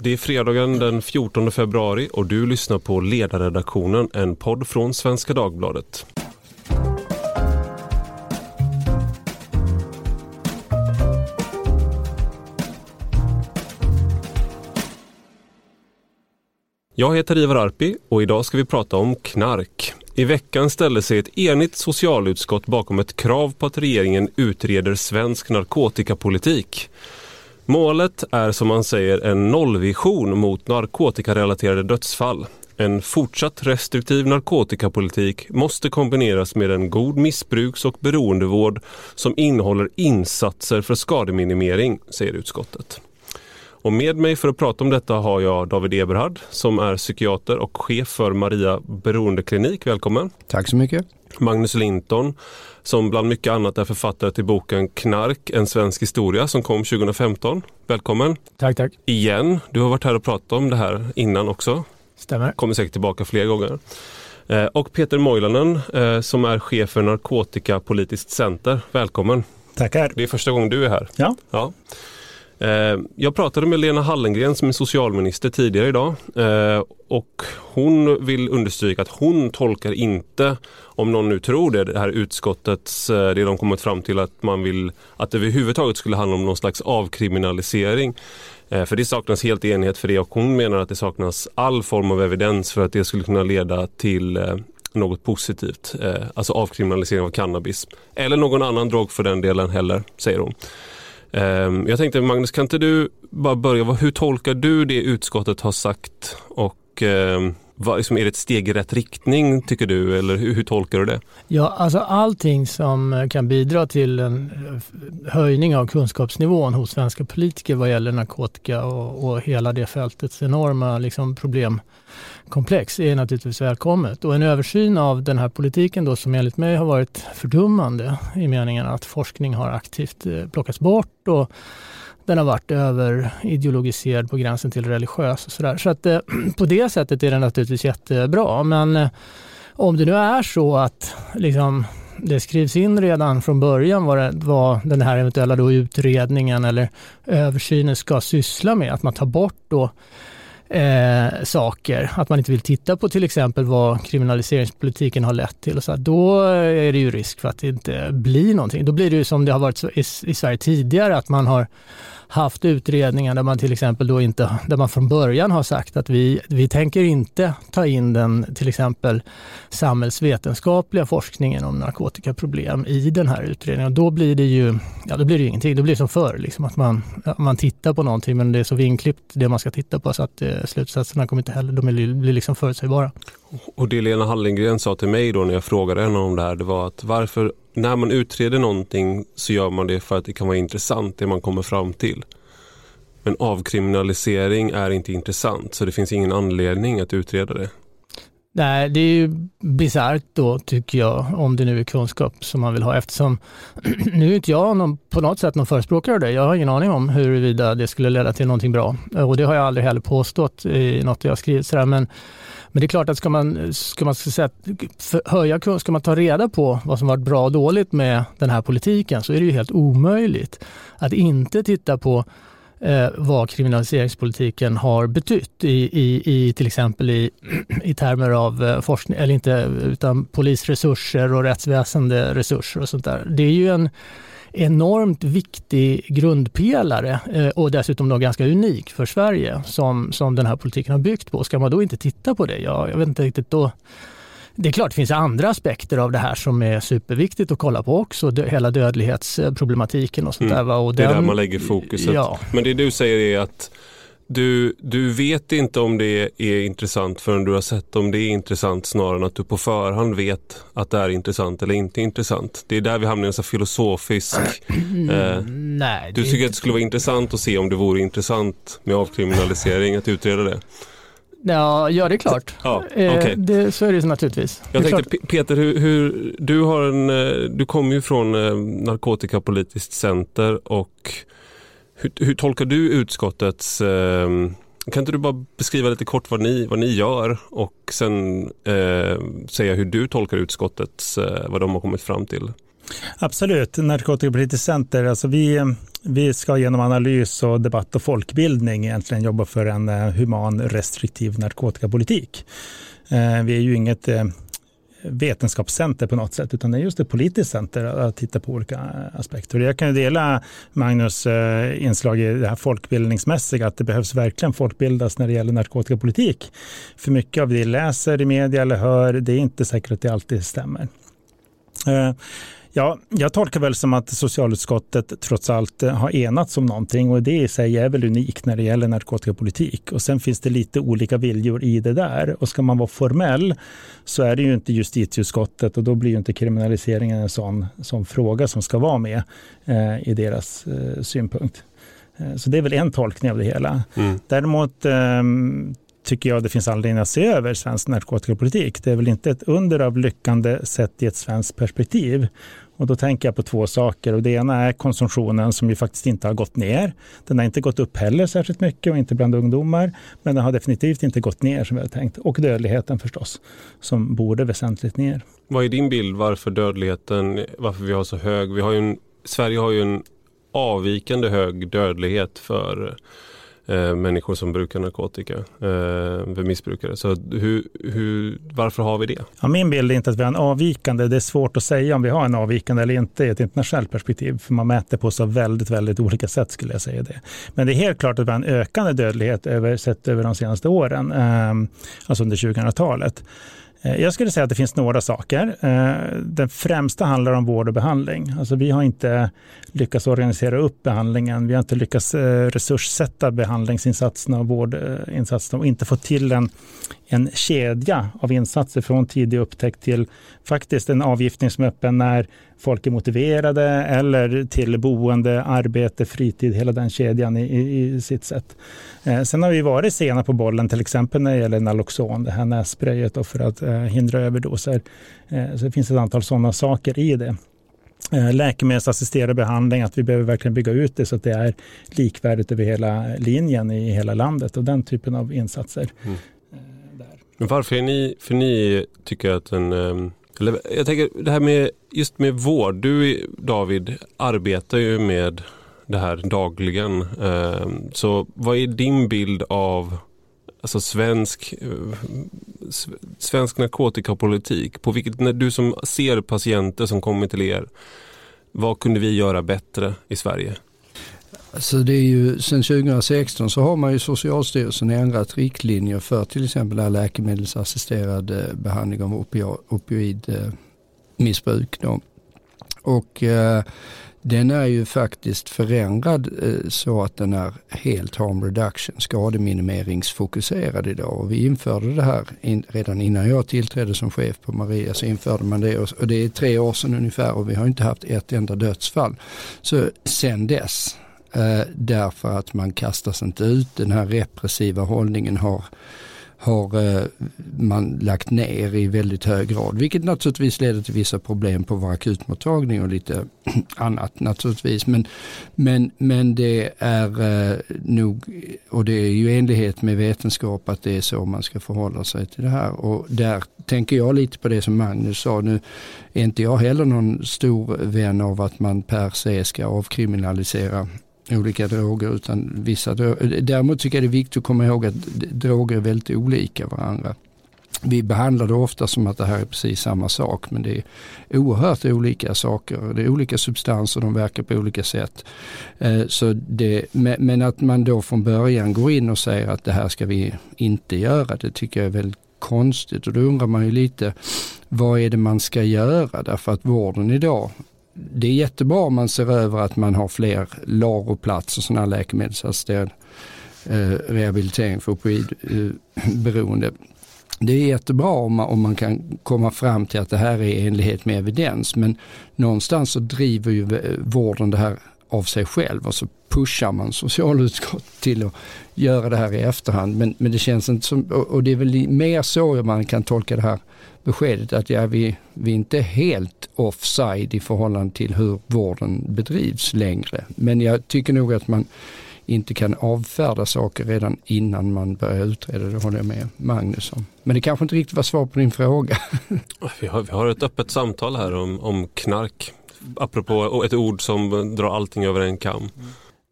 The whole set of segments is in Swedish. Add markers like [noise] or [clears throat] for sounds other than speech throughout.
Det är fredagen den 14 februari och du lyssnar på Ledarredaktionen, en podd från Svenska Dagbladet. Jag heter Ivar Arpi och idag ska vi prata om knark. I veckan ställde sig ett enigt socialutskott bakom ett krav på att regeringen utreder svensk narkotikapolitik. Målet är som man säger en nollvision mot narkotikarelaterade dödsfall. En fortsatt restriktiv narkotikapolitik måste kombineras med en god missbruks och beroendevård som innehåller insatser för skademinimering, säger utskottet. Och med mig för att prata om detta har jag David Eberhard som är psykiater och chef för Maria beroendeklinik. Välkommen! Tack så mycket! Magnus Linton som bland mycket annat är författare till boken Knark, en svensk historia som kom 2015. Välkommen! Tack, tack! Igen, du har varit här och pratat om det här innan också. Stämmer. Kommer säkert tillbaka fler gånger. Eh, och Peter Moilanen eh, som är chef för Narkotikapolitiskt center. Välkommen! Tackar! Det är första gången du är här. Ja. ja. Eh, jag pratade med Lena Hallengren som är socialminister tidigare idag eh, och hon vill understryka att hon tolkar inte, om någon nu tror det, det här utskottets, eh, det de kommit fram till att man vill att det överhuvudtaget skulle handla om någon slags avkriminalisering. För det saknas helt enighet för det och hon menar att det saknas all form av evidens för att det skulle kunna leda till något positivt, alltså avkriminalisering av cannabis. Eller någon annan drog för den delen heller, säger hon. Ehm, jag tänkte Magnus, kan inte du bara börja, hur tolkar du det utskottet har sagt? Och ehm, vad, liksom, är det ett steg i rätt riktning tycker du? Eller hur, hur, tolkar du det? Ja, alltså allting som eh, kan bidra till en eh, höjning av kunskapsnivån hos svenska politiker vad gäller narkotika och, och hela det fältets enorma liksom, komplex är naturligtvis välkommet. Och en översyn av den här politiken då som enligt mig har varit fördummande i meningen att forskning har aktivt eh, plockats bort och den har varit överideologiserad på gränsen till religiös och sådär. Så att eh, [clears throat] på det sättet är den naturligtvis jättebra. Men eh, om det nu är så att liksom, det skrivs in redan från början vad, det, vad den här eventuella då utredningen eller översynen ska syssla med, att man tar bort då eh, saker. Att man inte vill titta på till exempel vad kriminaliseringspolitiken har lett till. Och så, då är det ju risk för att det inte blir någonting. Då blir det ju som det har varit i, i Sverige tidigare, att man har haft utredningar där man till exempel då inte, där man från början har sagt att vi, vi tänker inte ta in den till exempel samhällsvetenskapliga forskningen om narkotikaproblem i den här utredningen. Då blir det ju, ja då blir det ingenting. Då blir det som förr, liksom att man, man tittar på någonting men det är så vinklippt det man ska titta på så att eh, slutsatserna kommer inte heller, de blir liksom förutsägbara. Och det Lena Hallengren sa till mig då när jag frågade henne om det här, det var att varför, när man utreder någonting så gör man det för att det kan vara intressant det man kommer fram till. Men avkriminalisering är inte intressant så det finns ingen anledning att utreda det. Nej, det är ju bisarrt då tycker jag, om det nu är kunskap som man vill ha eftersom [clears throat] nu är inte jag någon, på något sätt någon förespråkare av det. Jag har ingen aning om huruvida det skulle leda till någonting bra och det har jag aldrig heller påstått i något jag skrivit sådär. Men, men det är klart att ska man, ska man ska säga, höja ska man ta reda på vad som varit bra och dåligt med den här politiken så är det ju helt omöjligt att inte titta på eh, vad kriminaliseringspolitiken har betytt i, i, i till exempel i, [clears throat] i termer av eh, forskning, eller inte utan polisresurser och rättsväsende resurser och sånt där. Det är ju en enormt viktig grundpelare eh, och dessutom då ganska unik för Sverige som, som den här politiken har byggt på. Ska man då inte titta på det? Ja, jag vet inte riktigt då det är klart det finns andra aspekter av det här som är superviktigt att kolla på också. Hela dödlighetsproblematiken och sånt mm. där. Och det är där man lägger fokuset. Ja. Men det du säger är att du, du vet inte om det är intressant förrän du har sett om det är intressant snarare än att du på förhand vet att det är intressant eller inte intressant. Det är där vi hamnar i en så filosofisk... Eh, Nej, du tycker att det skulle vara intressant att se om det vore intressant med avkriminalisering, att utreda det? Ja, ja det är klart. Ja, okay. det, så är det naturligtvis. Jag tänkte Peter, hur, hur, du, har en, eh, du kommer ju från eh, Narkotikapolitiskt center och hur, hur tolkar du utskottets eh, kan inte du bara beskriva lite kort vad ni, vad ni gör och sen eh, säga hur du tolkar utskottets, eh, vad de har kommit fram till? Absolut, Narkotikapolitiskt center. Alltså vi, vi ska genom analys och debatt och folkbildning egentligen jobba för en eh, human restriktiv narkotikapolitik. Eh, vi är ju inget eh, vetenskapscenter på något sätt, utan det är just ett politiskt center att titta på olika eh, aspekter. Jag kan dela Magnus eh, inslag i det här folkbildningsmässiga, att det behövs verkligen folkbildas när det gäller narkotikapolitik. För mycket av det vi läser i media eller hör, det är inte säkert att det alltid stämmer. Eh, Ja, jag tolkar väl som att socialutskottet trots allt eh, har enats om någonting och det i sig är väl unikt när det gäller narkotikapolitik. Och sen finns det lite olika viljor i det där. Och ska man vara formell så är det ju inte justitieutskottet och då blir ju inte kriminaliseringen en sån, sån fråga som ska vara med eh, i deras eh, synpunkt. Eh, så det är väl en tolkning av det hela. Mm. Däremot eh, tycker jag det finns anledning att se över svensk narkotikapolitik. Det är väl inte ett under av lyckande sett i ett svenskt perspektiv. Och då tänker jag på två saker. Och det ena är konsumtionen som ju faktiskt inte har gått ner. Den har inte gått upp heller särskilt mycket och inte bland ungdomar. Men den har definitivt inte gått ner som vi har tänkt. Och dödligheten förstås, som borde väsentligt ner. Vad är din bild varför dödligheten, varför vi har så hög? Vi har en, Sverige har ju en avvikande hög dödlighet för eh, människor som brukar narkotika, eh, missbrukare. Så hur, hur, varför har vi det? Ja, min bild är inte att vi har en avvikande. Det är svårt att säga om vi har en avvikande eller inte i ett internationellt perspektiv. För man mäter på så väldigt, väldigt olika sätt skulle jag säga det. Men det är helt klart att vi har en ökande dödlighet över, sett över de senaste åren, eh, alltså under 2000-talet. Eh, jag skulle säga att det finns några saker. Eh, den främsta handlar om vård och behandling. Alltså vi har inte lyckats organisera upp behandlingen. Vi har inte lyckats eh, resurssätta behandlingsinsatserna och vårdinsatserna och inte fått till en, en kedja av insatser från tidig upptäckt till faktiskt en avgiftning som är öppen när folk är motiverade eller till boende, arbete, fritid, hela den kedjan i, i, sitt sätt. Eh, sen har vi varit sena på bollen, till exempel när det gäller Naloxon, det här nässprayet för att eh, hindra överdoser. Eh, så det finns ett antal sådana saker i det. Eh, läkemedelsassisterad behandling, att vi behöver verkligen bygga ut det så att det är likvärdigt över hela linjen i hela landet och den typen av insatser. Mm. Eh, Men varför är ni, för ni tycker att en ehm, eller, jag tänker det här med just med vård. Du David arbetar ju med det här dagligen. Ehm, så vad är din bild av alltså svensk, eh, svensk narkotikapolitik? På vilket, när du som ser patienter som kommer till er, vad kunde vi göra bättre i Sverige? Alltså det är ju, sen 2016 så har man ju Socialstyrelsen ändrat riktlinjer för till exempel läkemedelsassisterad eh, behandling av opioid. Eh, missbruk Då. Och eh, den är ju faktiskt förändrad eh, så att den är helt harm reduction, skademinimeringsfokuserad idag. Och vi införde det här in, redan innan jag tillträdde som chef på Maria så införde man det och, och det är tre år sedan ungefär och vi har inte haft ett enda dödsfall. Så sen dess eh, därför att man kastas inte ut. Den här repressiva hållningen har har eh, man lagt ner i väldigt hög grad. Vilket naturligtvis leder till vissa problem på vår akutmottagning och lite [clears throat] annat naturligtvis. Men, men, men det är eh, nog, och det är ju enlighet med vetenskap att det är så man ska förhålla sig till det här. Och där tänker jag lite på det som Magnus sa. Nu är inte jag heller någon stor vän av att man per se ska avkriminalisera olika droger utan vissa droger. Däremot tycker jag det är viktigt att komma ihåg att droger är väldigt olika varandra. Vi behandlar det ofta som att det här är precis samma sak men det är oerhört olika saker. Det är olika substanser, de verkar på olika sätt. Eh, så det, men att man då från början går in och säger att det här ska vi inte göra, det tycker jag är väldigt konstigt. Och då undrar man ju lite, vad är det man ska göra? Därför att vården idag det är jättebra om man ser över att man har fler LARO-platser, sådana här läkemedelsassisterad eh, rehabilitering för opioidberoende. Eh, det är jättebra om man, om man kan komma fram till att det här är i enlighet med evidens men någonstans så driver ju vården det här av sig själv och så pushar man socialutskottet till att göra det här i efterhand. Men, men det känns inte som, och det är väl mer så man kan tolka det här beskedet att ja, vi, vi är inte helt offside i förhållande till hur vården bedrivs längre. Men jag tycker nog att man inte kan avfärda saker redan innan man börjar utreda. Det håller jag med Magnus om. Men det kanske inte riktigt var svar på din fråga. [laughs] Vi har, vi har ett öppet samtal här om, om knark apropå ett ord som drar allting över en kam.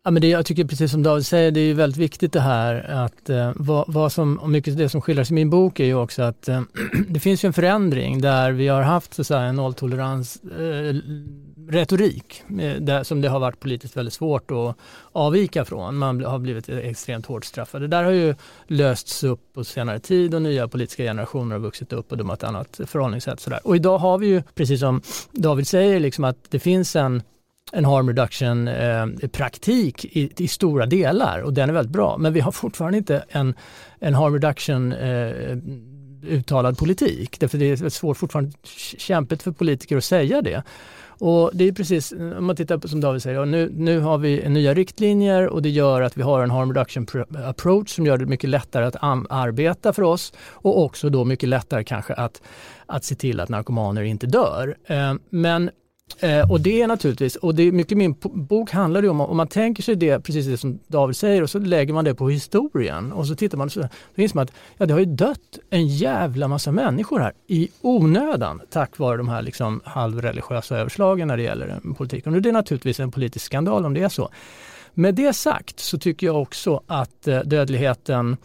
Ja, men det, jag tycker precis som David säger, det är väldigt viktigt det här att eh, vad, vad, som, och mycket det som skildras i min bok är ju också att eh, [clears throat] det finns ju en förändring där vi har haft så att säga, en nolltolerans eh, retorik eh, där, som det har varit politiskt väldigt svårt att avvika från. Man har blivit extremt hårt straffad. Det där har ju lösts upp på senare tid och nya politiska generationer har vuxit upp och de har ett annat förhållningssätt. Sådär. Och idag har vi ju, precis som David säger, liksom att det finns en en harm reduction eh, praktik i, i, stora delar och den är väldigt bra. Men vi har fortfarande inte en, en harm reduction eh, uttalad politik. Därför det är svårt fortfarande kämpigt för politiker att säga det. Och det är precis, om man tittar på som David säger, nu, nu har vi nya riktlinjer och det gör att vi har en harm reduction approach som gör det mycket lättare att arbeta för oss och också då mycket lättare kanske att, att se till att narkomaner inte dör. Eh, men Eh, och det är naturligtvis, och det är mycket min bok handlar ju om, om man tänker sig det, precis det som David säger, och så lägger man det på historien och så tittar man, så, så inser man att ja, det har ju dött en jävla massa människor här i onödan tack vare de här liksom halvreligiösa överslagen när det gäller eh, politiken. Och det är naturligtvis en politisk skandal om det är så. Med det sagt så tycker jag också att eh, dödligheten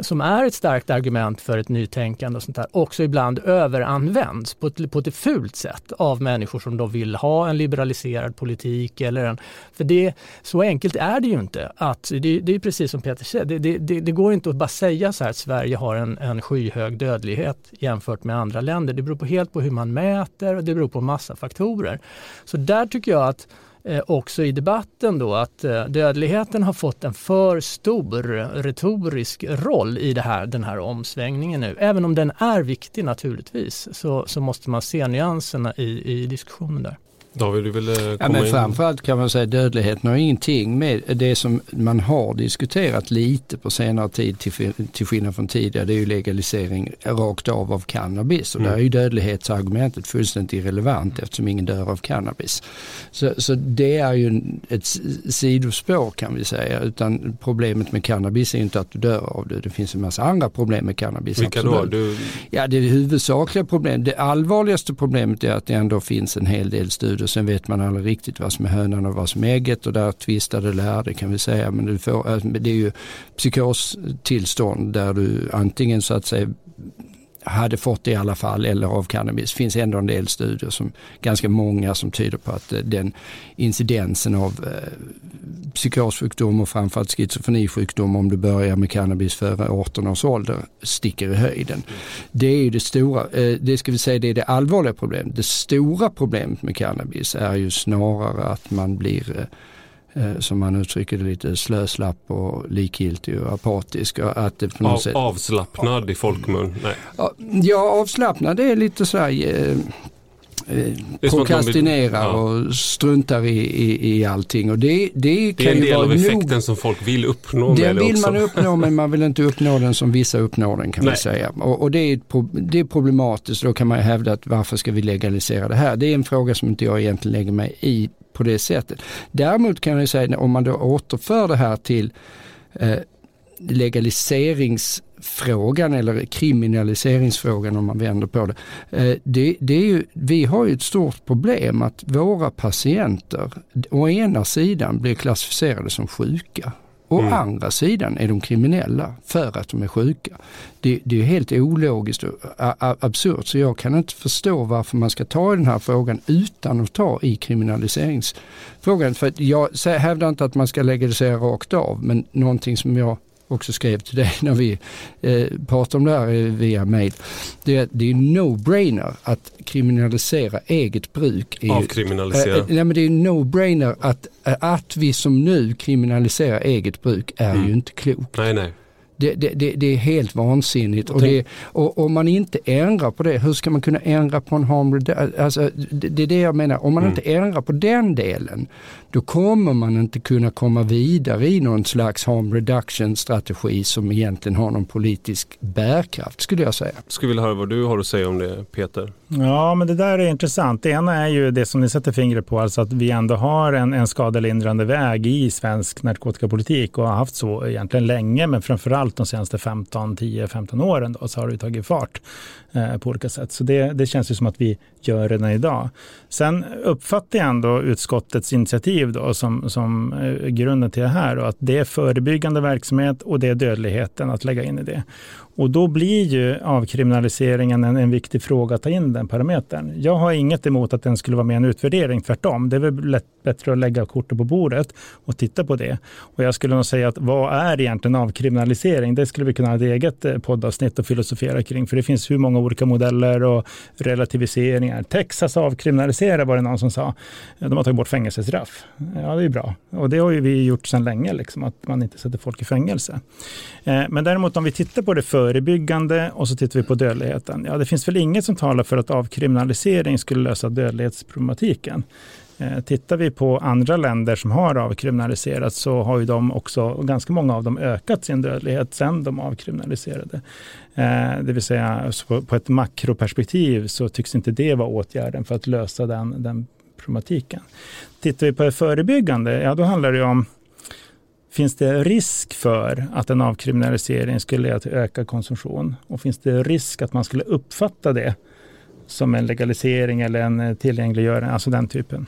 som är ett starkt argument för ett nytänkande och sånt där, också ibland överanvänds på ett, på ett fult sätt av människor som då vill ha en liberaliserad politik. Eller en, för det, så enkelt är det ju inte. Att, det, det är precis som Peter säger, det, det, det, går inte att bara säga så här att Sverige har en, en skyhög dödlighet jämfört med andra länder. Det beror på helt på hur man mäter och det beror på massa faktorer. Så där tycker jag att eh, också i debatten då att eh, dödligheten har fått en för stor retorisk roll i det här, den här omsvängningen nu. Även om den är viktig naturligtvis så, så måste man se nyanserna i, i diskussionen där. David, du ville komma ja, men in? Framförallt kan man säga dödligheten har ingenting med det som man har diskuterat lite på senare tid till, till skillnad från tidigare. Det är ju legalisering rakt av av cannabis och mm. där är ju dödlighetsargumentet fullständigt irrelevant eftersom ingen dör av cannabis. Så, så det är ju ett sidospår kan vi säga utan problemet med cannabis är inte att du dör av det. Det finns en massa andra problem med cannabis. Vilka då? Du... Ja det huvudsakliga problemet, det allvarligaste problemet är att det ändå finns en hel del studier och sen vet man aldrig riktigt vad som är hönan och vad som är ägget och där tvistade lärde kan vi säga. Men du får, eh, det är ju psykostillstånd där du antingen så att säga hade fått det i alla fall eller av cannabis. Det finns ändå en del studier, som ganska många som tyder på att eh, den incidensen av eh, psykossjukdom och framförallt schizofrenisjukdom om du börjar med cannabis före 18 års ålder sticker i höjden. Det är ju det stora, eh, det ska vi säga det är det allvarliga problemet. Det stora problemet med cannabis är ju snarare att man blir Eh, som man uttrycker det lite slöslapp och likgiltig och apatisk. Att det på något Av, sätt, avslappnad i folkmun? Nej. Ja, avslappnad det är lite så här eh, eh prokrastinerar ja. och struntar i, i, i allting. Och det, det, det är en del av effekten nog, som folk vill uppnå. Den vill också. man uppnå men man vill inte uppnå den som vissa uppnår den kan Nej. man säga. Och, och det, är, det är problematiskt. Då kan man hävda att varför ska vi legalisera det här? Det är en fråga som inte jag egentligen lägger mig i på det sättet. Däremot kan jag säga om man då återför det här till eh, legaliseringsfrågan eller kriminaliseringsfrågan om man vänder på det. Eh, det, det är ju, vi har ju ett stort problem att våra patienter å ena sidan blir klassificerade som sjuka Å mm. andra sidan är de kriminella för att de är sjuka. Det, det är helt ologiskt och absurt så jag kan inte förstå varför man ska ta i den här frågan utan att ta i kriminaliseringsfrågan. För jag hävdar inte att man ska legalisera rakt av men någonting som jag också skrev till dig [laughs] när vi eh, pratade om det här via mail. Det, är, det är no-brainer att kriminalisera eget bruk. Avkriminalisera? Eh, nej men det är no-brainer att, att vi som nu kriminaliserar eget bruk är mm. ju inte klokt. Nej, nej. Det, det, det, det, är helt vansinnigt. Och, det, och om man inte ändrar på det, hur ska man kunna ändra på en harm alltså, det, är det jag menar, om man mm. inte ändrar på den delen, då kommer man inte kunna komma vidare i någon slags harm reduction strategi som egentligen har någon politisk bärkraft skulle jag säga. Skulle vilja höra vad du har att säga om det Peter? Ja men det där är intressant. Det ena är ju det som ni sätter fingret på, alltså att vi ändå har en, en skadelindrande väg i svensk narkotikapolitik och har haft så egentligen länge men framförallt framförallt de senaste 15, 10-15 åren då, så har det tagit fart eh, på olika sätt. Så det, det känns ju som att vi gör redan idag. Sen uppfattar jag ändå utskottets initiativ då, som, som eh, grunden till det här och att det är förebyggande verksamhet och det är dödligheten att lägga in i det. Och då blir ju avkriminaliseringen en, en viktig fråga att ta in den parametern. Jag har inget emot att den skulle vara med i en utvärdering, tvärtom. Det är väl lätt, bättre att lägga kortet på bordet och titta på det. Och jag skulle nog säga att vad är egentligen avkriminalisering? Det skulle vi kunna ha ett eget eh, poddavsnitt och filosofera kring, för det finns hur många olika modeller och relativiseringar. Texas avkriminaliserar var det någon som sa. De har tagit bort fängelsestraff. Ja, det är bra. Och det har ju vi gjort sedan länge, liksom, att man inte sätter folk i fängelse. Eh, men däremot om vi tittar på det för förebyggande och så tittar vi på dödligheten. Ja, det finns väl inget som talar för att avkriminalisering skulle lösa dödlighetsproblematiken. Eh, tittar vi på andra länder som har avkriminaliserat så har ju de också, ganska många av dem, ökat sin dödlighet sedan de avkriminaliserade. Eh, det vill säga på ett makroperspektiv så tycks inte det vara åtgärden för att lösa den, den problematiken. Tittar vi på det förebyggande, ja då handlar det om Finns det risk för att en avkriminalisering skulle leda till ökad konsumtion? Och finns det risk att man skulle uppfatta det som en legalisering eller en tillgängliggörande, alltså den typen?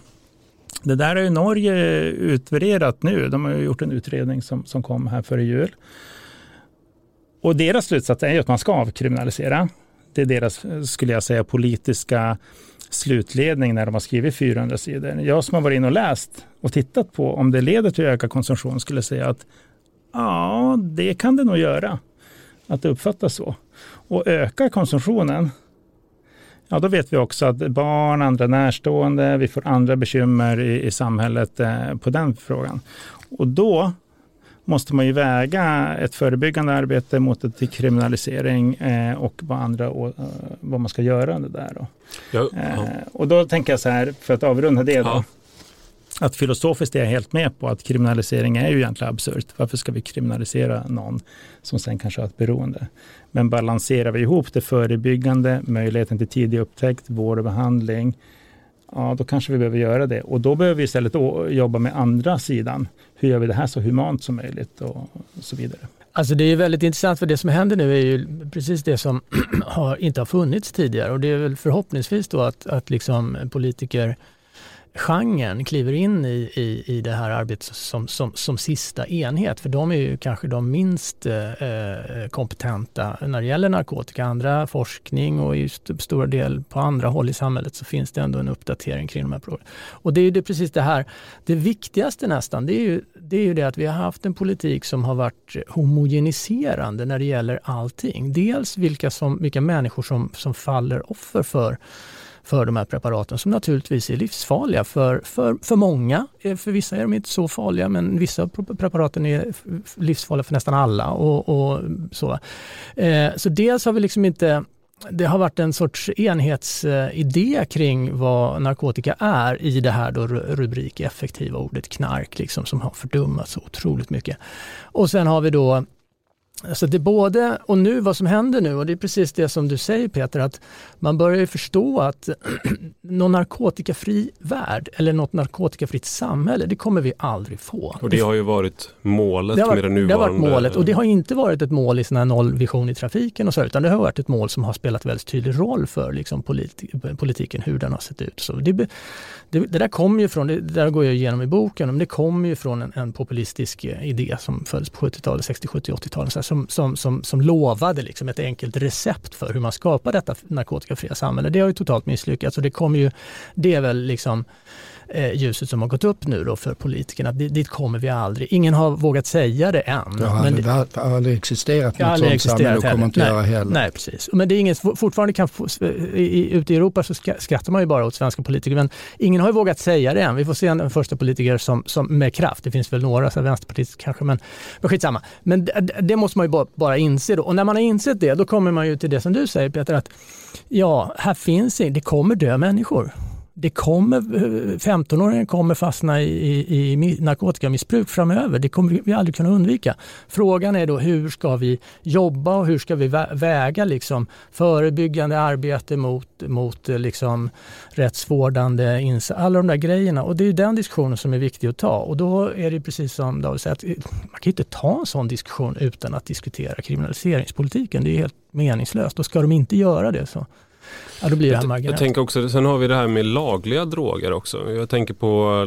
Det där har ju Norge utvärderat nu. De har gjort en utredning som, som kom här före jul. Och deras slutsats är ju att man ska avkriminalisera. Det är deras, skulle jag säga, politiska slutledning när de har skrivit 400 sidor. Jag som har varit inne och läst och tittat på om det leder till ökad konsumtion skulle säga att ja, det kan det nog göra. Att det uppfattas så. Och ökar konsumtionen, ja då vet vi också att barn, andra närstående, vi får andra bekymmer i, i samhället eh, på den frågan. Och då måste man ju väga ett förebyggande arbete mot ett kriminalisering eh, och vad, andra, och, uh, vad man ska göra under det där. Då. Ja, ja. Eh, och då tänker jag så här, för att avrunda det då, att filosofiskt är jag helt med på att kriminalisering är ju egentligen absurt. Varför ska vi kriminalisera någon som sen kanske har ett beroende? Men balanserar vi ihop det förebyggande, möjligheten till tidig upptäckt, vård och behandling, ja då kanske vi behöver göra det. Och då behöver vi istället jobba med andra sidan. Hur gör vi det här så humant som möjligt och så vidare. Alltså det är väldigt intressant för det som händer nu är ju precis det som [clears throat] har, inte har funnits tidigare och det är väl förhoppningsvis då att, att liksom politiker genren kliver in i, i, i det här arbetet som, som, som sista enhet. För de är ju kanske de minst eh, eh kompetenta när det gäller narkotika. Andra forskning och just stora del på andra håll i samhället så finns det ändå en uppdatering kring de här frågorna. Och det är ju det, precis det här, det viktigaste nästan, det är, ju, det är ju det att vi har haft en politik som har varit homogeniserande när det gäller allting. Dels vilka, som, vilka människor som, som faller offer för för de här preparaten som naturligtvis är livsfarliga för, för, för många. Eh, för vissa är de inte så farliga men vissa preparaten är livsfarliga för nästan alla. Och, och så. Eh, så dels har vi liksom inte det har varit en sorts enhetsidé kring vad narkotika är i det här då rubrik effektiva ordet knark liksom, som har fördummats otroligt mycket. Och sen har vi då Alltså det är både, och nu vad som händer nu, och det är precis det som du säger Peter, att man börjar ju förstå att [clears throat] någon narkotikafri värld eller något narkotikafritt samhälle, det kommer vi aldrig få. Och det har ju varit målet varit, med det nuvarande... Det har varit målet och det har inte varit ett mål i sån här nollvision i trafiken och så, utan det har varit ett mål som har spelat väldigt tydlig roll för liksom politi politiken, hur den har sett ut. Så det, det, det där kommer ju från, det där går jag igenom i boken, men det kommer ju från en, en populistisk idé som föddes på 70-talet, 60, 70, 80-talet, som, som, som, som lovade liksom ett enkelt recept för hur man skapar detta narkotikafria samhälle. Det har ju totalt misslyckats och det kommer ju, det är väl liksom ljuset som har gått upp nu då för politikerna. Dit, kommer vi aldrig. Ingen har vågat säga det än. Det har aldrig, det, det har aldrig existerat något aldrig sånt samhälle och kommer inte nej, göra heller. Nej, precis. Men det är inget, fortfarande kan, i, ute i Europa så skrattar man ju bara åt svenska politiker, men ingen har ju vågat säga det än. Vi får se en första politiker som, som med kraft, det finns väl några, så Vänsterpartiet kanske, men, men skitsamma. Men det, det måste man ju bara, bara inse då. Och när man har insett det, då kommer man ju till det som du säger Peter, att ja, här finns det, det kommer dö människor. Det kommer, eh, 15-åringen kommer fastna i, i, i narkotikamissbruk framöver. Det kommer vi aldrig kunna undvika. Frågan är då hur ska vi jobba och hur ska vi väga liksom förebyggande arbete mot, mot eh, liksom rättsvårdande insatser. Alla de där grejerna. Och det är den diskussionen som är viktig att ta. Och då är det precis som David säger, att eh, man kan inte ta en sån diskussion utan att diskutera kriminaliseringspolitiken. Det är helt meningslöst. Och ska de inte göra det så Ja, då blir det här marginellt. Jag tänker också, sen har vi det här med lagliga droger också. Jag tänker på,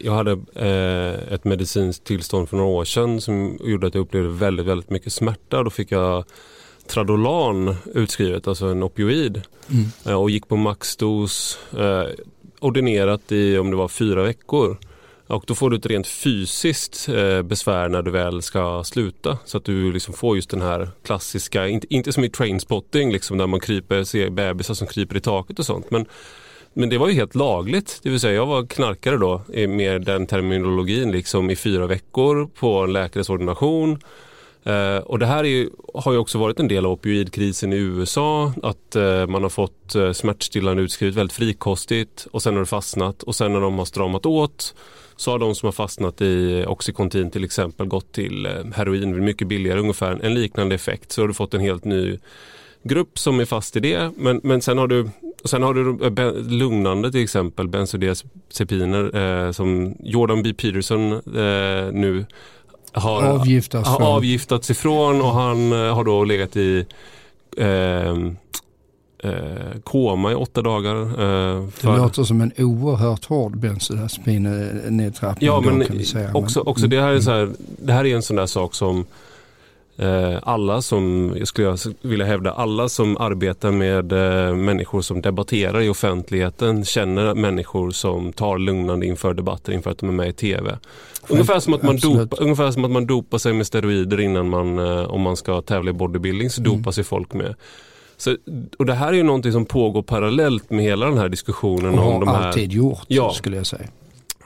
jag hade eh, ett medicinskt tillstånd för några år sedan som gjorde att jag upplevde väldigt, väldigt mycket smärta. Då fick jag Tradolan utskrivet, alltså en opioid. Mm. Eh, och gick på maxdos, eh, ordinerat i om det var fyra veckor. Och då får du ett rent fysiskt eh, besvär när du väl ska sluta. Så att du liksom får just den här klassiska, inte, inte som i trainspotting liksom där man kryper, ser bebisar som kryper i taket och sånt. Men, men det var ju helt lagligt. Det vill säga jag var knarkare då med den terminologin liksom i fyra veckor på en läkares ordination. Eh, och det här ju, har ju också varit en del av opioidkrisen i USA. Att eh, man har fått eh, smärtstillande utskrivet väldigt frikostigt och sen har det fastnat och sen när de har stramat åt så har de som har fastnat i Oxycontin till exempel gått till heroin mycket billigare, ungefär en liknande effekt. Så har du fått en helt ny grupp som är fast i det. Men, men sen har du, sen har du lugnande till exempel, bensodiazepiner eh, som Jordan B. Peterson eh, nu har avgiftats, har avgiftats ifrån och han eh, har då legat i eh, eh, koma i åtta dagar. Eh, för... Det låter som en oerhört hård bensodiazepinnedtrappning. Ja, men också, också mm. det, här är så här, det här är en sån där sak som eh, alla som, jag skulle vilja hävda, alla som arbetar med eh, människor som debatterar i offentligheten känner människor som tar lugnande inför debatter inför att de är med i TV. Ungefär som, att man dopa, ungefär som att man dopar sig med steroider innan man, eh, om man ska tävla i bodybuilding, så mm. dopar sig folk med så, och det här är ju någonting som pågår parallellt med hela den här diskussionen. Och om de här, alltid gjort ja, skulle jag säga.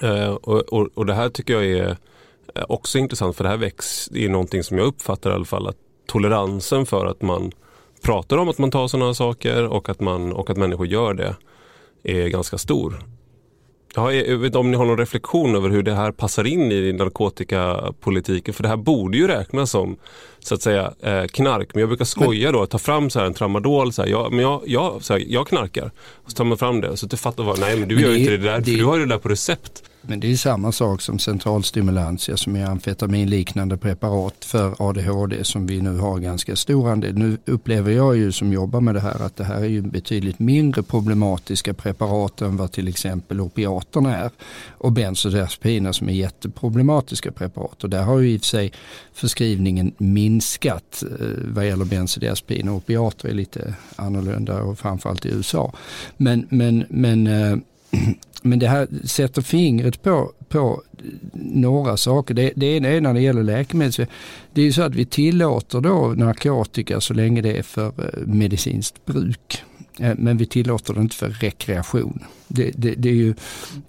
Eh, och, och, och, det här tycker jag är eh, också intressant för det här väcks i någonting som jag uppfattar i alla fall att toleransen för att man pratar om att man tar sådana saker och att, man, och att människor gör det är ganska stor. Jag vet inte om ni har någon reflektion över hur det här passar in i narkotikapolitiken. För det här borde ju räknas som så att säga eh, knark. Men jag brukar skoja då, ta fram så här en tramadol. Så här, jag, men jag, jag, så här, jag knarkar. Och så tar man fram det. Så du fattar vad, nej men du men gör ju inte det där. Det, för du har ju det där på recept. Men det är samma sak som centralstimulantia som är amfetaminliknande preparat för ADHD som vi nu har ganska stor andel. Nu upplever jag ju som jobbar med det här att det här är ju betydligt mindre problematiska preparat än vad till exempel opiaterna är. Och bensodiazepiner som är jätteproblematiska preparat. Och där har ju i och för sig förskrivningen minskat eh, vad gäller bensodiazepiner. Opiater är lite annorlunda och framförallt i USA. Men, men, men eh, [clears throat] men det här sätter fingret på, på några saker. Det, det ena är när det gäller läkemedel. Det är ju så att vi tillåter då narkotika så länge det är för eh, medicinskt bruk. Eh, men vi tillåter det inte för rekreation. Det, det, det är ju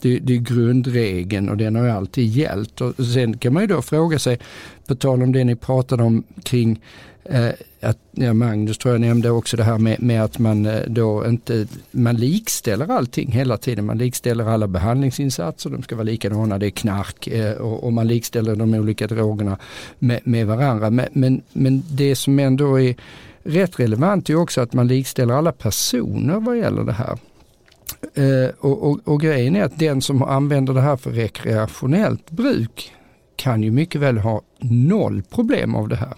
det, det, är grundregeln och den har ju alltid gällt. Och sen kan man ju då fråga sig, på tal om det ni pratade om kring Eh, att, ja, Magnus tror jag nämnde också det här med, med, att man eh, då inte, man likställer allting hela tiden. Man likställer alla behandlingsinsatser, de ska vara likadana, det är knark eh, och, och, man likställer de olika drogerna med, med varandra. Men, men, men, det som ändå är rätt relevant är också att man likställer alla personer vad gäller det här. Eh, och, och, och grejen är att den som använder det här för rekreationellt bruk kan ju mycket väl ha noll problem av det här.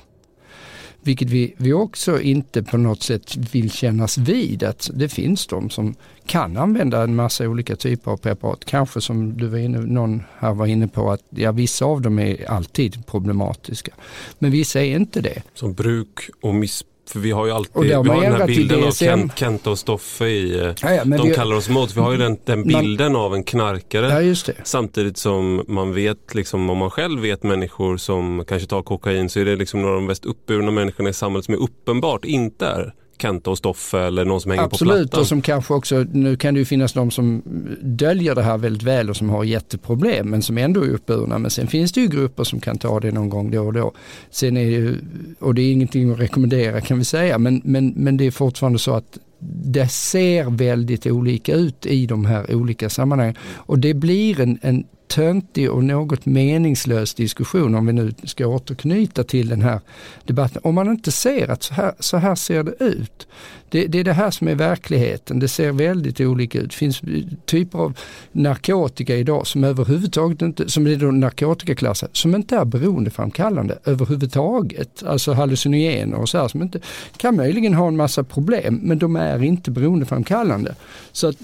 Vilket vi, vi också inte på något sätt vill kännas vid att det finns de som kan använda en massa olika typer av preparat. Kanske som du var inne, någon här var inne på att ja, vissa av dem är alltid problematiska. Men vissa är inte det. Som bruk och missbruk för vi har ju alltid vi har den här bilden av Kent, Kenta och Stoffe i, eh, ja, ja, de vi, kallar oss mot. Vi har ju den, den bilden man, av en knarkare. Ja, samtidigt som man vet, liksom, om man själv vet människor som kanske tar kokain så är det liksom några av de mest uppburna människorna i samhället som är uppenbart inte är Kenta och Stoffe eller någon som hänger Absolut, på plattan. Absolut, och som kanske också, nu kan det ju finnas de som döljer det här väldigt väl och som har jätteproblem men som ändå är uppburna. Men sen finns det ju grupper som kan ta det någon gång då och då. Sen är det ju, och det är ingenting att rekommendera kan vi säga, men, men, men det är fortfarande så att det ser väldigt olika ut i de här olika sammanhangen. Och det blir en, en töntig och något meningslös diskussion om vi nu ska återknyta till den här debatten. Om man inte ser att så här, så här ser det ut. Det, det, är det här som är verkligheten. Det ser väldigt olika ut. Det finns typer av narkotika idag som överhuvudtaget inte, som är då narkotikaklassade, som inte är beroendeframkallande överhuvudtaget. Alltså hallucinogener och så här som inte, kan möjligen ha en massa problem men de är inte beroendeframkallande. Så att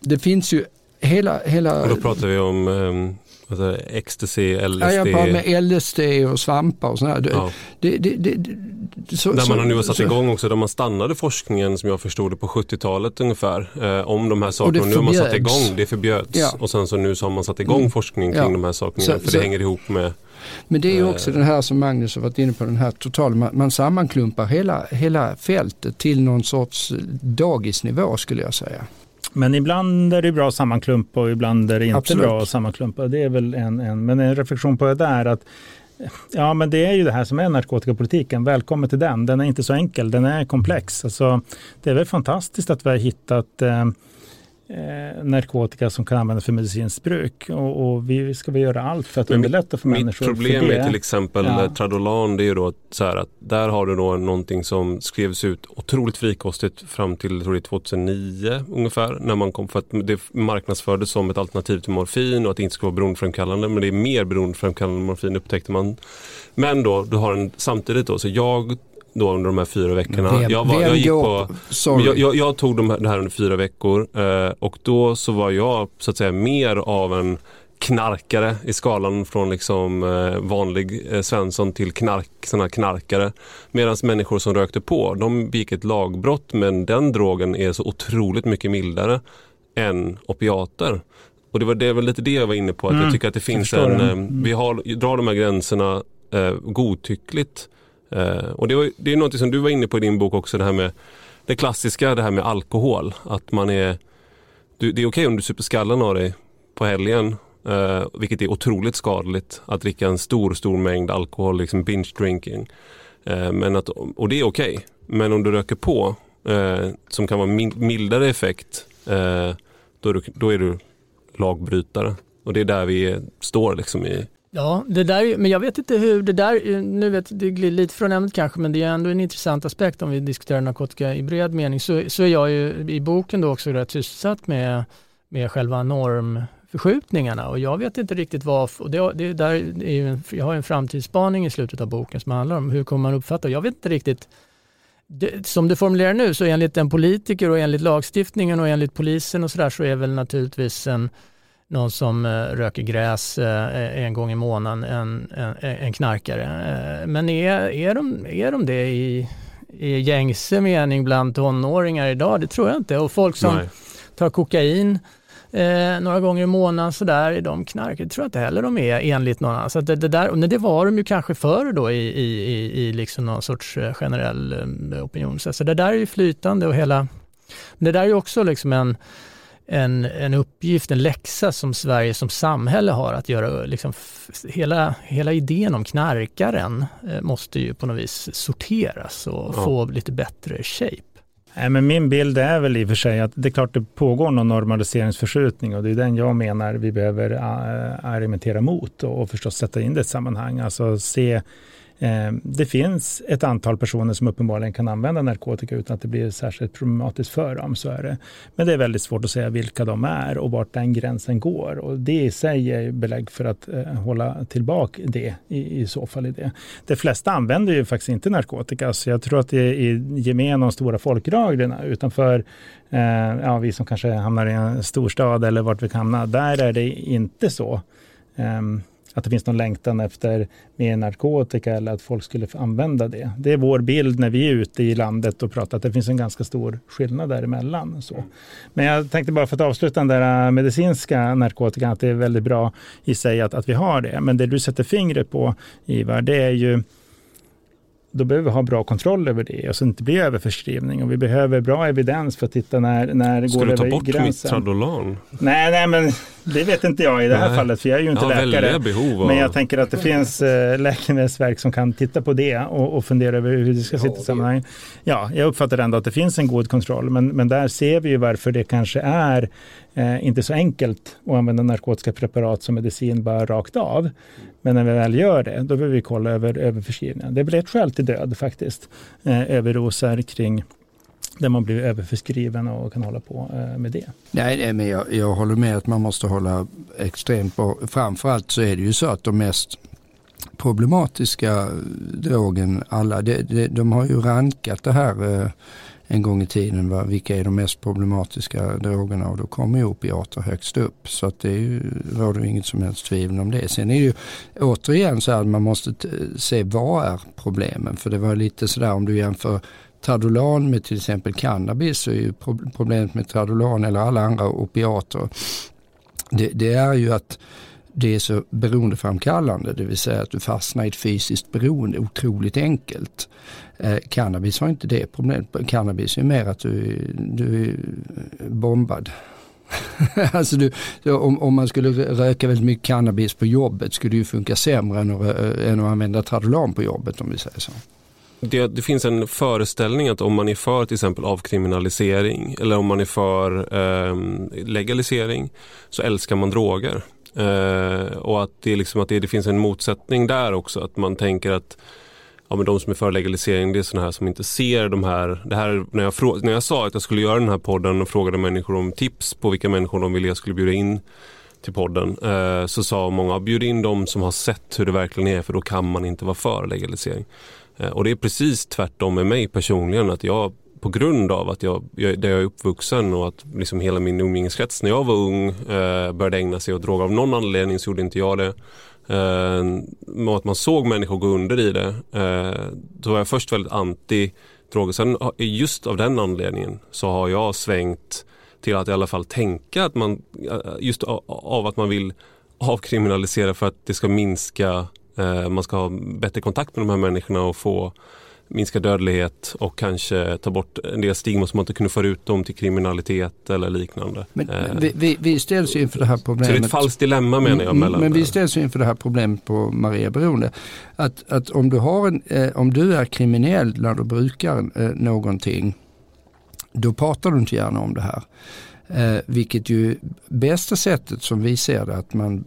det finns ju hela, hela... Och då pratar vi om um, alltså ecstasy, LSD? Ja, jag pratar med LSD och svampar och sådär. Ja. Det, det, det, så, där man har nu satt så, igång också, där man stannade forskningen som jag förstod det på 70-talet ungefär eh, om de här sakerna. Och nu har man satt igång, det förbjöds ja. och sen så nu så har man satt igång mm. forskning kring ja. de här sakerna så, för det hänger ihop med men det är ju eh, också den här som Magnus har varit inne på, den här totala, man, man sammanklumpar hela, hela fältet till någon sorts dagisnivå skulle jag säga. Men ibland är det bra att sammanklumpa och ibland är det inte Absolut. bra att sammanklumpa. Det är väl en, en, men en reflektion på det där att Ja, men det är ju det här som är narkotikapolitiken. Välkommen till den. Den är inte så enkel, den är komplex. Alltså, det är väl fantastiskt att vi har hittat eh, eh, narkotika som kan användas för medicinskt bruk. Och, och, vi ska väl göra allt för att Men underlätta för mitt människor. Mitt problem med till exempel ja. Tradolan det är ju då så här att där har du då någonting som skrevs ut otroligt frikostigt fram till tror jag, 2009 ungefär. När man kom, för att det marknadsfördes som ett alternativ till morfin och att det inte ska vara beroendeframkallande. Men det är mer beroendeframkallande morfin upptäckte man. Men då, du har en, samtidigt då, så jag då under de här fyra veckorna. Vem, jag, var, jag, gick på, jag, jag, jag, tog de här, det här under fyra veckor eh, och då så var jag så att säga mer av en knarkare i skalan från liksom eh, vanlig eh, Svensson till knark, såna knarkare. Medan människor som rökte på, de begick ett lagbrott men den drogen är så otroligt mycket mildare än opiater. Och det var, det var lite det jag var inne på, att mm, jag tycker att det finns en, eh, vi har, drar de här gränserna eh, godtyckligt. Eh, och det, var, det är något som du var inne på i din bok också, det här med det klassiska, det här med alkohol. Att man är, du, det är okej okay om du super skallen av dig på helgen, eh, vilket är otroligt skadligt. Att dricka en stor, stor mängd alkohol, liksom binge drinking. Eh, men att, och det är okej. Okay. Men om du röker på, eh, som kan vara mildare effekt, eh, då är, du, då är du lagbrytare. Och det är där vi står liksom i, Ja, det där, men jag vet inte hur det där, nu vet det glider lite från ämnet kanske, men det är ändå en intressant aspekt om vi diskuterar narkotika i bred mening. Så, så är jag ju i boken då också rätt sysselsatt med, med själva normförskjutningarna och jag vet inte riktigt vad, och det, det där är ju en, jag har en framtidsspaning i slutet av boken som handlar om hur kommer man uppfatta, jag vet inte riktigt det, som du formulerar nu så enligt en politiker och enligt lagstiftningen och enligt polisen och sådär så är väl naturligtvis en någon som eh, röker gräs eh, en gång i månaden, en, en, en knarkare. Eh, men är, är, de, är de det i, i gängse mening bland tonåringar idag? Det tror jag inte. Och folk som Nej. tar kokain eh, några gånger i månaden sådär, är de knarkare? Det tror jag inte heller de är enligt någon annan. Så det, det, där, det var de ju kanske förr då i, i, i, i liksom någon sorts generell opinion. Så det där är ju flytande och hela, det där är ju också liksom en en, en uppgift, en läxa som Sverige som samhälle har att göra. Liksom, hela, hela idén om knarkaren eh, måste ju på något vis sorteras och ja. få lite bättre shape. Nej, men min bild är väl i och för sig att det är klart det pågår någon normaliseringsförskjutning och det är den jag menar vi behöver äh, argumentera mot och, förstås sätta in det i ett sammanhang. Alltså se Eh, Eh, det finns ett antal personer som uppenbarligen kan använda narkotika utan att det blir särskilt problematiskt för dem. Så är det. Men det är väldigt svårt att säga vilka de är och vart den gränsen går. Och det i sig är belägg för att eh, hålla tillbaka det i, i så fall. I det. De flesta använder ju faktiskt inte narkotika. Så jag tror att det är i gemen de stora folklagren utanför eh, ja, vi som kanske hamnar i en storstad eller vart vi kan hamna. Där är det inte så. Um, att det finns någon längtan efter mer narkotika eller att folk skulle använda det. Det är vår bild när vi är ute i landet och pratar att det finns en ganska stor skillnad däremellan. Så. Men jag tänkte bara för att avsluta den där äh, medicinska narkotikan att det är väldigt bra i sig att, att vi har det. Men det du sätter fingret på Ivar, det är ju då behöver vi ha bra kontroll över det och så inte blir överförskrivning. Och vi behöver bra evidens för att titta när, när det Ska går du ta över bort gränsen. Mitradolan? Nej, nej, men det vet inte jag i det här Nej. fallet, för jag är ju inte har läkare. behov av... Men jag tänker att det finns eh, läkemedelsverk som kan titta på det och, och fundera över hur det ska sitta i sammanhang. Ja, jag uppfattar ändå att det finns en god kontroll, men, men där ser vi ju varför det kanske är eh, inte så enkelt att använda narkotiska preparat som medicin bara rakt av. Men när vi väl gör det, då vill vi kolla över överförskrivningen. Det är väl ett skäl till död faktiskt, eh, överdoser kring där man blir överförskriven och kan hålla på eh, med det. Nej, nej, men jag, jag håller med att man måste hålla extremt på. Framförallt så är det ju så att de mest problematiska drogen, alla, de, de, de har ju rankat det här eh, en gång i tiden, va? vilka är de mest problematiska drogerna och då kommer ju opiater högst upp. Så att det är ju, råder inget som helst tvivel om det. Sen är det ju återigen så här att man måste se vad är problemen. För det var lite sådär om du jämför Tradolan med till exempel cannabis så är ju problemet med Tradolan eller alla andra opiater det, det är ju att det är så beroendeframkallande, det vill säga att du fastnar i ett fysiskt beroende otroligt enkelt. Eh, cannabis har inte det problemet. Cannabis är mer att du, du är bombad. [laughs] alltså du, om, om man skulle röka väldigt mycket cannabis på jobbet skulle det ju funka sämre än att, än att använda Tradolan på jobbet om vi säger så. Det, det finns en föreställning att om man är för till exempel avkriminalisering eller om man är för eh, legalisering så älskar man droger. Eh, och att, det, är liksom, att det, det finns en motsättning där också. Att man tänker att ja, men de som är för legalisering det är sådana här som inte ser de här. Det här när, jag frå, när jag sa att jag skulle göra den här podden och frågade människor om tips på vilka människor de ville jag skulle bjuda in till podden eh, så sa många bjud in de som har sett hur det verkligen är för då kan man inte vara för legalisering. Eh, Och det är precis tvärtom med mig personligen att jag på grund av att jag, jag, där jag är uppvuxen och att liksom hela min umgängeskrets när jag var ung eh, började ägna sig åt droger. Av någon anledning så gjorde inte jag det. Eh, och att man såg människor gå under i det. Eh, då var jag först väldigt anti droger. Sen just av den anledningen så har jag svängt till att i alla fall tänka att man eh, just av, av att man vill avkriminalisera för att det ska minska Eh, Man ska ha bättre kontakt med de här människorna och få minska dödlighet och kanske ta bort en del stigma som man inte kunde föra ut dem till kriminalitet eller liknande. Men, Eh, vi, vi, vi ställs ju inför det här Så problemet. det är ett falskt dilemma menar jag. Mm, Mellan Men vi ställs ju inför det här problemet på Maria Beroende. Att, att om, du har en, eh, om du är kriminell när du brukar eh, någonting, då pratar du inte gärna om det här. Eh, vilket ju bästa sättet som vi ser det att man,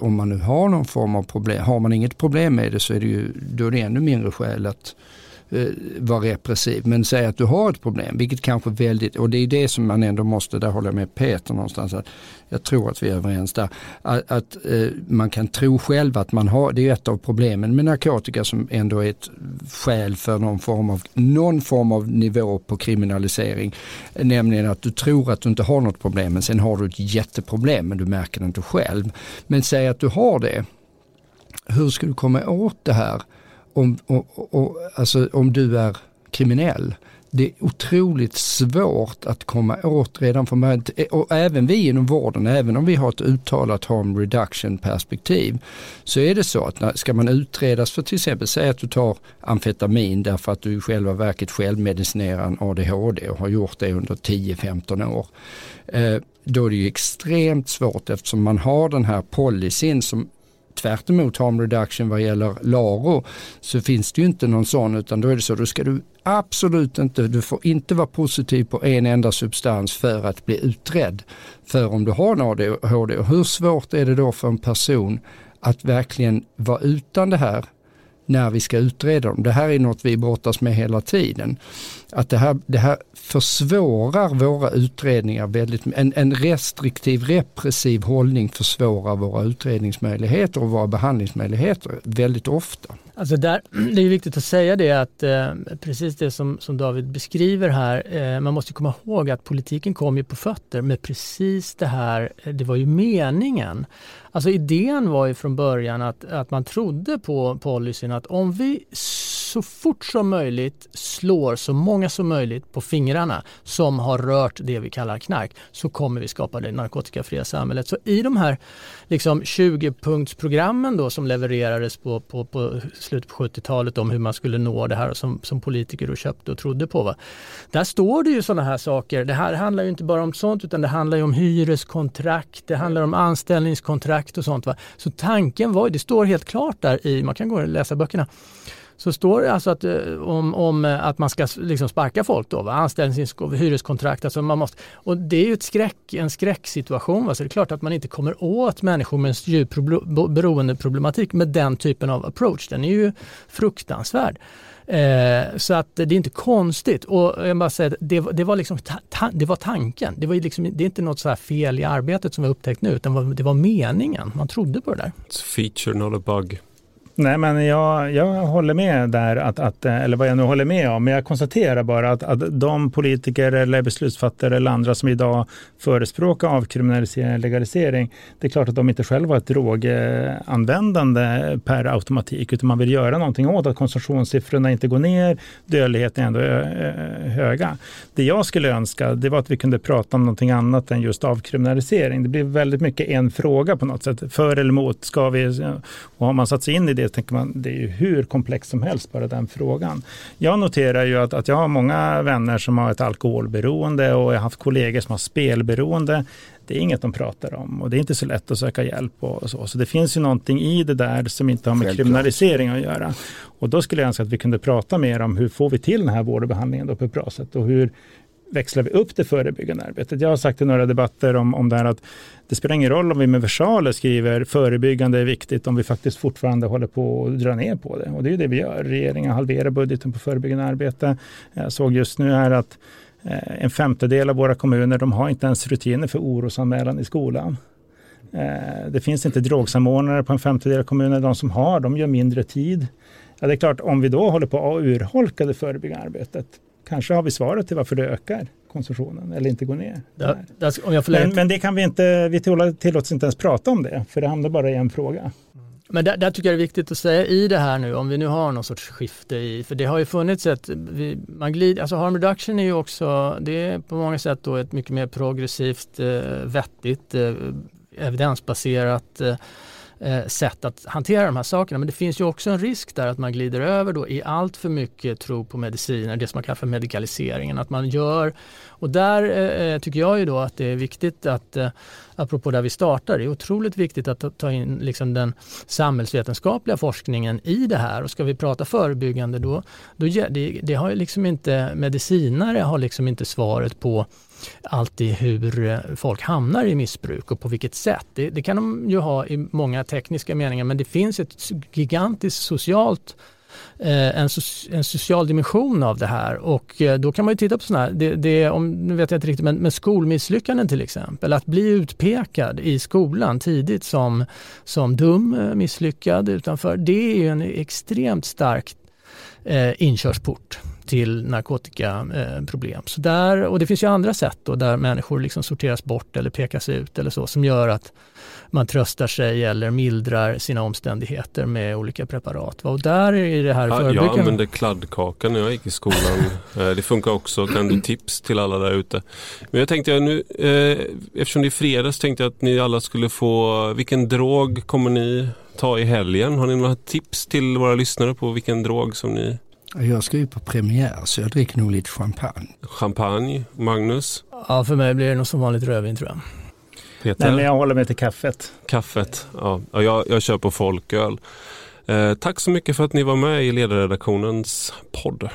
om man nu har någon form av problem, har man inget problem med det så är det ju, då är det ännu mindre skäl att Eh, vara repressiv. Men säg att du har ett problem, vilket kanske väldigt, och det är det som man ändå måste, där håller jag med Peter någonstans, att jag tror att vi är överens där, att, att eh, man kan tro själv att man har, det är ett av problemen med narkotika som ändå är ett skäl för någon form av, någon form av nivå på kriminalisering, nämligen att du tror att du inte har något problem men sen har du ett jätteproblem men du märker det inte själv. Men säg att du har det, hur ska du komma åt det här om, om, alltså, om du är kriminell? Det är otroligt svårt att komma åt redan från början. Eh, och även vi inom vården, även om vi har ett uttalat harm reduction perspektiv, så är det så att när, ska man utredas för till exempel, säg att du tar amfetamin därför att du i själva verket självmedicinerar en ADHD och har gjort det under 10-15 år. Eh, då är det ju extremt svårt eftersom man har den här policyn som tvärt emot harm reduction vad gäller LARO så finns det ju inte någon sån utan då är det så, då ska du absolut inte, du får inte vara positiv på en enda substans för att bli utredd för om du har en ADHD. Och hur svårt är det då för en person att verkligen vara utan det här när vi ska utreda dem. Det här är något vi brottas med hela tiden. Att det här, det här försvårar våra utredningar väldigt en, en restriktiv repressiv hållning försvårar våra utredningsmöjligheter och våra behandlingsmöjligheter väldigt ofta. Alltså där, [clears throat] det är viktigt att säga det att eh, precis det som, som David beskriver här, eh, man måste komma ihåg att politiken kom ju på fötter med precis det här, eh, det var ju meningen. Alltså idén var ju från början att, att man trodde på policyn att om vi så fort som möjligt slår så många som möjligt på fingrarna som har rört det vi kallar knark så kommer vi skapa det narkotikafria samhället. Så i de här liksom 20-punktsprogrammen då som levererades på, på, på slutet på 70-talet om hur man skulle nå det här som, som politiker och köpte och trodde på. Va? Där står det ju sådana här saker. Det här handlar ju inte bara om sånt utan det handlar ju om hyreskontrakt, det handlar om anställningskontrakt och sånt. Va? Så tanken var, det står helt klart där i, man kan gå och läsa böckerna, så står det alltså att, eh, om, om eh, att man ska liksom sparka folk då, va? anställningsvillkor, hyreskontrakt. Alltså man måste, och det är ju ett skräck, en skräcksituation. Va? Så det är klart att man inte kommer åt människor med en djup beroendeproblematik med den typen av approach. Den är ju fruktansvärd. Eh, så att det är inte konstigt. Och jag bara säger, det, det, var liksom ta, det var tanken. Det, var liksom, det är inte något så fel i arbetet som vi har upptäckt nu, utan det var meningen. Man trodde på det där. It's feature, not a bug. Nej, men jag, jag håller med där, att, att, eh, eller vad jag nu håller med om, men jag konstaterar bara att, att de politiker eller beslutsfattare eller andra som idag förespråkar avkriminalisering och legalisering, det är klart att de inte själva har ett droganvändande per automatik, utan man vill göra någonting åt att konsumtionssiffrorna inte går ner, dödligheten är ändå eh, eh, höga. Det jag skulle önska, det var att vi kunde prata om någonting annat än just avkriminalisering. Det blir väldigt mycket en fråga på något sätt. För eller emot, ska vi, och har man satt sig in i det tänker man, det är ju hur komplext som helst bara den frågan. Jag noterar ju att, att jag har många vänner som har ett alkoholberoende och jag har haft kollegor som har spelberoende. Det är inget de pratar om och det är inte så lätt att söka hjälp och så. Så det finns ju någonting i det där som inte har med Självklart. kriminalisering att göra. Och då skulle jag önska att vi kunde prata mer om hur får vi till den här vård och behandlingen på ett bra sätt och hur växlar vi upp det förebyggande arbetet. Jag har sagt i några debatter om, om det här att det spelar ingen roll om vi med versaler skriver förebyggande är viktigt om vi faktiskt fortfarande håller på att dra ner på det. Och det är ju det vi gör. Regeringen halverar budgeten på förebyggande arbete. Jag såg just nu här att eh, en femtedel av våra kommuner de har inte ens rutiner för orosanmälan i skolan. Eh, det finns inte drogsamordnare på en femtedel av kommunerna. De som har, de gör mindre tid. Ja, det är klart, om vi då håller på att urholka det förebyggande arbetet, kanske har vi svaret till varför det ökar konsumtionen eller inte går ner. Ja, men, men, det kan vi inte, vi tillåts inte ens prata om det, för det hamnar bara i en fråga. Men där, där, tycker jag det är viktigt att säga i det här nu, om vi nu har någon sorts skifte i, för det har ju funnits ett, vi, man glider, alltså harm reduction är ju också, det är på många sätt då ett mycket mer progressivt, eh, vettigt, eh, evidensbaserat eh, eh, Eh, sätt att hantera de här sakerna. Men det finns ju också en risk där att man glider över då i allt för mycket tro på mediciner, det som man kallar för medikaliseringen. Att man gör, och där eh, eh tycker jag ju då att det är viktigt att, eh, apropå där vi startar, det är otroligt viktigt att ta in liksom den samhällsvetenskapliga forskningen i det här. Och ska vi prata förebyggande då, då det, det har liksom inte, medicinare har liksom inte svaret på alltid hur eh, folk hamnar i missbruk och på vilket sätt. Det, det kan de ju ha i många tekniska meningar men det finns ett gigantiskt socialt eh, en, en, social dimension av det här. Och eh, då kan man ju titta på sådana här, det, det, om, nu vet jag inte riktigt, men, men skolmisslyckanden till exempel, att bli utpekad i skolan tidigt som, som dum, misslyckad utanför, det är ju en extremt stark eh, inkörsport till narkotikaproblem. Så där, och det finns ju andra sätt då, där människor liksom sorteras bort eller pekas ut eller så som gör att man tröstar sig eller mildrar sina omständigheter med olika preparat. Och där är det här ja, Jag använde kladdkaka när jag gick i skolan. [laughs] Eh, det funkar också. Kan du tips till alla där ute. Men jag tänkte nu, eh, eftersom det är fredags tänkte jag att ni alla skulle få, vilken drog kommer ni ta i helgen? Har ni några tips till våra lyssnare på vilken drog som ni jag ska ju på premiär så jag dricker nog lite champagne. Champagne, Magnus? Ja, för mig blir det nog som vanligt rödvin tror jag. Peter? Nej, men jag håller mig till kaffet. Kaffet, ja. Jag, jag kör på folköl. Eh, tack så mycket för att ni var med i ledarredaktionens podd.